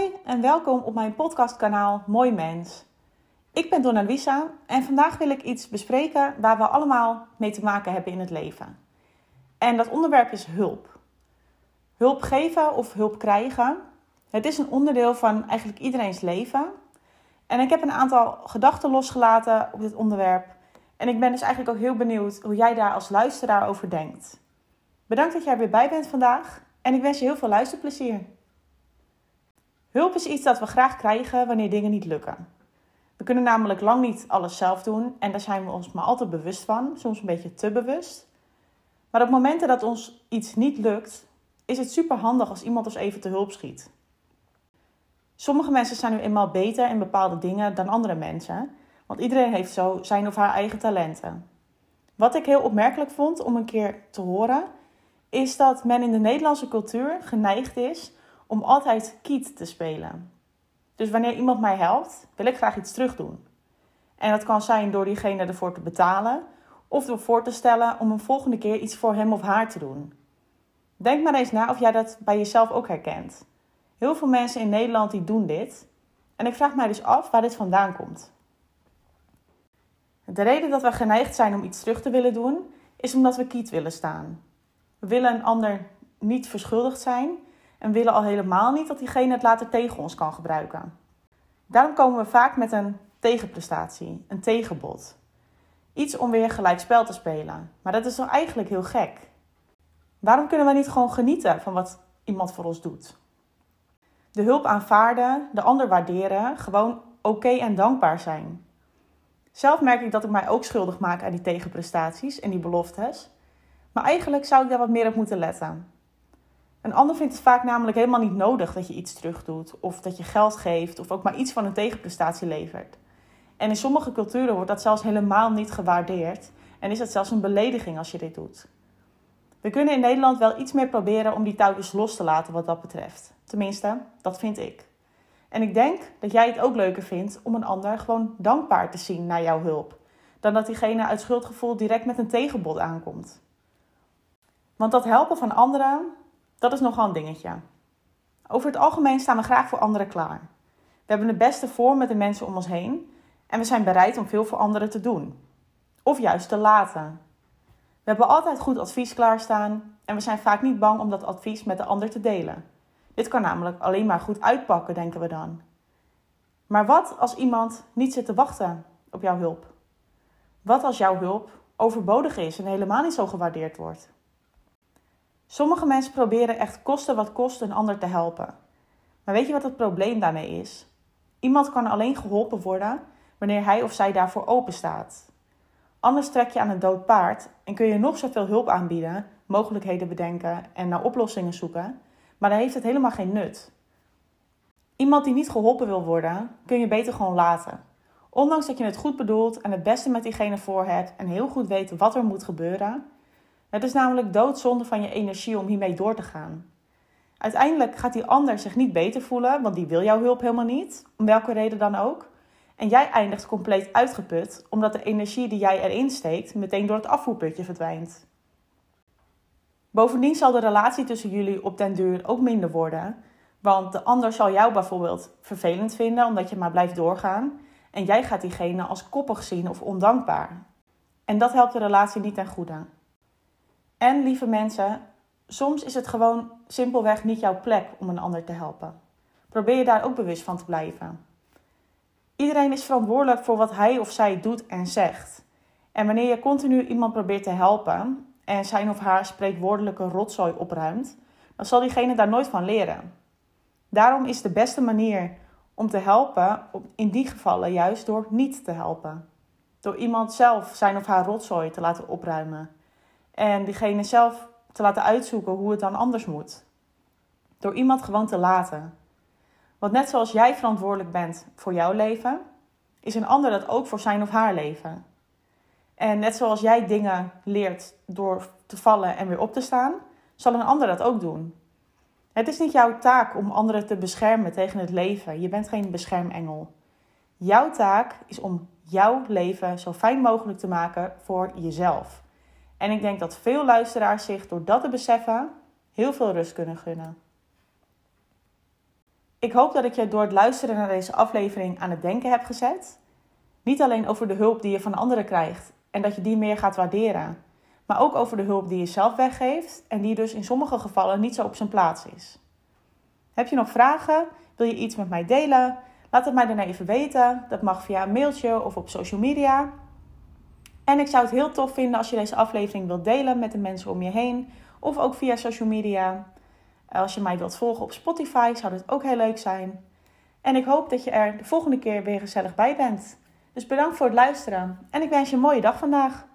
Hoi en welkom op mijn podcastkanaal Mooi Mens. Ik ben Donna Luisa en vandaag wil ik iets bespreken waar we allemaal mee te maken hebben in het leven. En dat onderwerp is hulp. Hulp geven of hulp krijgen. Het is een onderdeel van eigenlijk iedereen's leven. En ik heb een aantal gedachten losgelaten op dit onderwerp. En ik ben dus eigenlijk ook heel benieuwd hoe jij daar als luisteraar over denkt. Bedankt dat jij er weer bij bent vandaag en ik wens je heel veel luisterplezier. Hulp is iets dat we graag krijgen wanneer dingen niet lukken. We kunnen namelijk lang niet alles zelf doen en daar zijn we ons maar altijd bewust van, soms een beetje te bewust. Maar op momenten dat ons iets niet lukt, is het super handig als iemand ons even te hulp schiet. Sommige mensen zijn nu eenmaal beter in bepaalde dingen dan andere mensen, want iedereen heeft zo zijn of haar eigen talenten. Wat ik heel opmerkelijk vond om een keer te horen, is dat men in de Nederlandse cultuur geneigd is om altijd kiet te spelen. Dus wanneer iemand mij helpt, wil ik graag iets terug doen. En dat kan zijn door diegene ervoor te betalen of door voor te stellen om een volgende keer iets voor hem of haar te doen. Denk maar eens na of jij dat bij jezelf ook herkent. Heel veel mensen in Nederland die doen dit. En ik vraag mij dus af waar dit vandaan komt. De reden dat we geneigd zijn om iets terug te willen doen, is omdat we kiet willen staan. We willen een ander niet verschuldigd zijn en willen al helemaal niet dat diegene het later tegen ons kan gebruiken. Daarom komen we vaak met een tegenprestatie, een tegenbod. Iets om weer gelijk spel te spelen. Maar dat is toch eigenlijk heel gek? Waarom kunnen we niet gewoon genieten van wat iemand voor ons doet? De hulp aanvaarden, de ander waarderen, gewoon oké en dankbaar zijn. Zelf merk ik dat ik mij ook schuldig maak aan die tegenprestaties en die beloftes. Maar eigenlijk zou ik daar wat meer op moeten letten. Een ander vindt het vaak namelijk helemaal niet nodig dat je iets terugdoet, of dat je geld geeft, of ook maar iets van een tegenprestatie levert. En in sommige culturen wordt dat zelfs helemaal niet gewaardeerd en is het zelfs een belediging als je dit doet. We kunnen in Nederland wel iets meer proberen om die touwtjes los te laten wat dat betreft. Tenminste, dat vind ik. En ik denk dat jij het ook leuker vindt om een ander gewoon dankbaar te zien naar jouw hulp, dan dat diegene uit schuldgevoel direct met een tegenbod aankomt. Want dat helpen van anderen, dat is nogal een dingetje. Over het algemeen staan we graag voor anderen klaar. We hebben het beste voor met de mensen om ons heen en we zijn bereid om veel voor anderen te doen. Of juist te laten. We hebben altijd goed advies klaarstaan en we zijn vaak niet bang om dat advies met de ander te delen. Dit kan namelijk alleen maar goed uitpakken, denken we dan. Maar wat als iemand niet zit te wachten op jouw hulp? Wat als jouw hulp overbodig is en helemaal niet zo gewaardeerd wordt? Sommige mensen proberen echt kosten wat kost een ander te helpen. Maar weet je wat het probleem daarmee is? Iemand kan alleen geholpen worden wanneer hij of zij daarvoor open staat. Anders trek je aan een dood paard en kun je nog zoveel hulp aanbieden, mogelijkheden bedenken en naar oplossingen zoeken, maar dan heeft het helemaal geen nut. Iemand die niet geholpen wil worden, kun je beter gewoon laten. Ondanks dat je het goed bedoelt en het beste met diegene voor hebt en heel goed weet wat er moet gebeuren, het is namelijk doodzonde van je energie om hiermee door te gaan. Uiteindelijk gaat die ander zich niet beter voelen, want die wil jouw hulp helemaal niet, om welke reden dan ook. En jij eindigt compleet uitgeput, omdat de energie die jij erin steekt meteen door het afvoerputje verdwijnt. Bovendien zal de relatie tussen jullie op den duur ook minder worden, want de ander zal jou bijvoorbeeld vervelend vinden omdat je maar blijft doorgaan en jij gaat diegene als koppig zien of ondankbaar. En dat helpt de relatie niet ten goede. En lieve mensen, soms is het gewoon simpelweg niet jouw plek om een ander te helpen. Probeer je daar ook bewust van te blijven. Iedereen is verantwoordelijk voor wat hij of zij doet en zegt. En wanneer je continu iemand probeert te helpen en zijn of haar spreekwoordelijke rotzooi opruimt, dan zal diegene daar nooit van leren. Daarom is de beste manier om te helpen in die gevallen juist door niet te helpen. Door iemand zelf zijn of haar rotzooi te laten opruimen en diegene zelf te laten uitzoeken hoe het dan anders moet. Door iemand gewoon te laten. Want net zoals jij verantwoordelijk bent voor jouw leven, is een ander dat ook voor zijn of haar leven. En net zoals jij dingen leert door te vallen en weer op te staan, zal een ander dat ook doen. Het is niet jouw taak om anderen te beschermen tegen het leven. Je bent geen beschermengel. Jouw taak is om jouw leven zo fijn mogelijk te maken voor jezelf. En ik denk dat veel luisteraars zich door dat te beseffen heel veel rust kunnen gunnen. Ik hoop dat ik je door het luisteren naar deze aflevering aan het denken heb gezet. Niet alleen over de hulp die je van anderen krijgt en dat je die meer gaat waarderen, maar ook over de hulp die je zelf weggeeft en die dus in sommige gevallen niet zo op zijn plaats is. Heb je nog vragen? Wil je iets met mij delen? Laat het mij dan even weten. Dat mag via een mailtje of op social media. En ik zou het heel tof vinden als je deze aflevering wilt delen met de mensen om je heen. Of ook via social media. Als je mij wilt volgen op Spotify zou dat ook heel leuk zijn. En ik hoop dat je er de volgende keer weer gezellig bij bent. Dus bedankt voor het luisteren en ik wens je een mooie dag vandaag.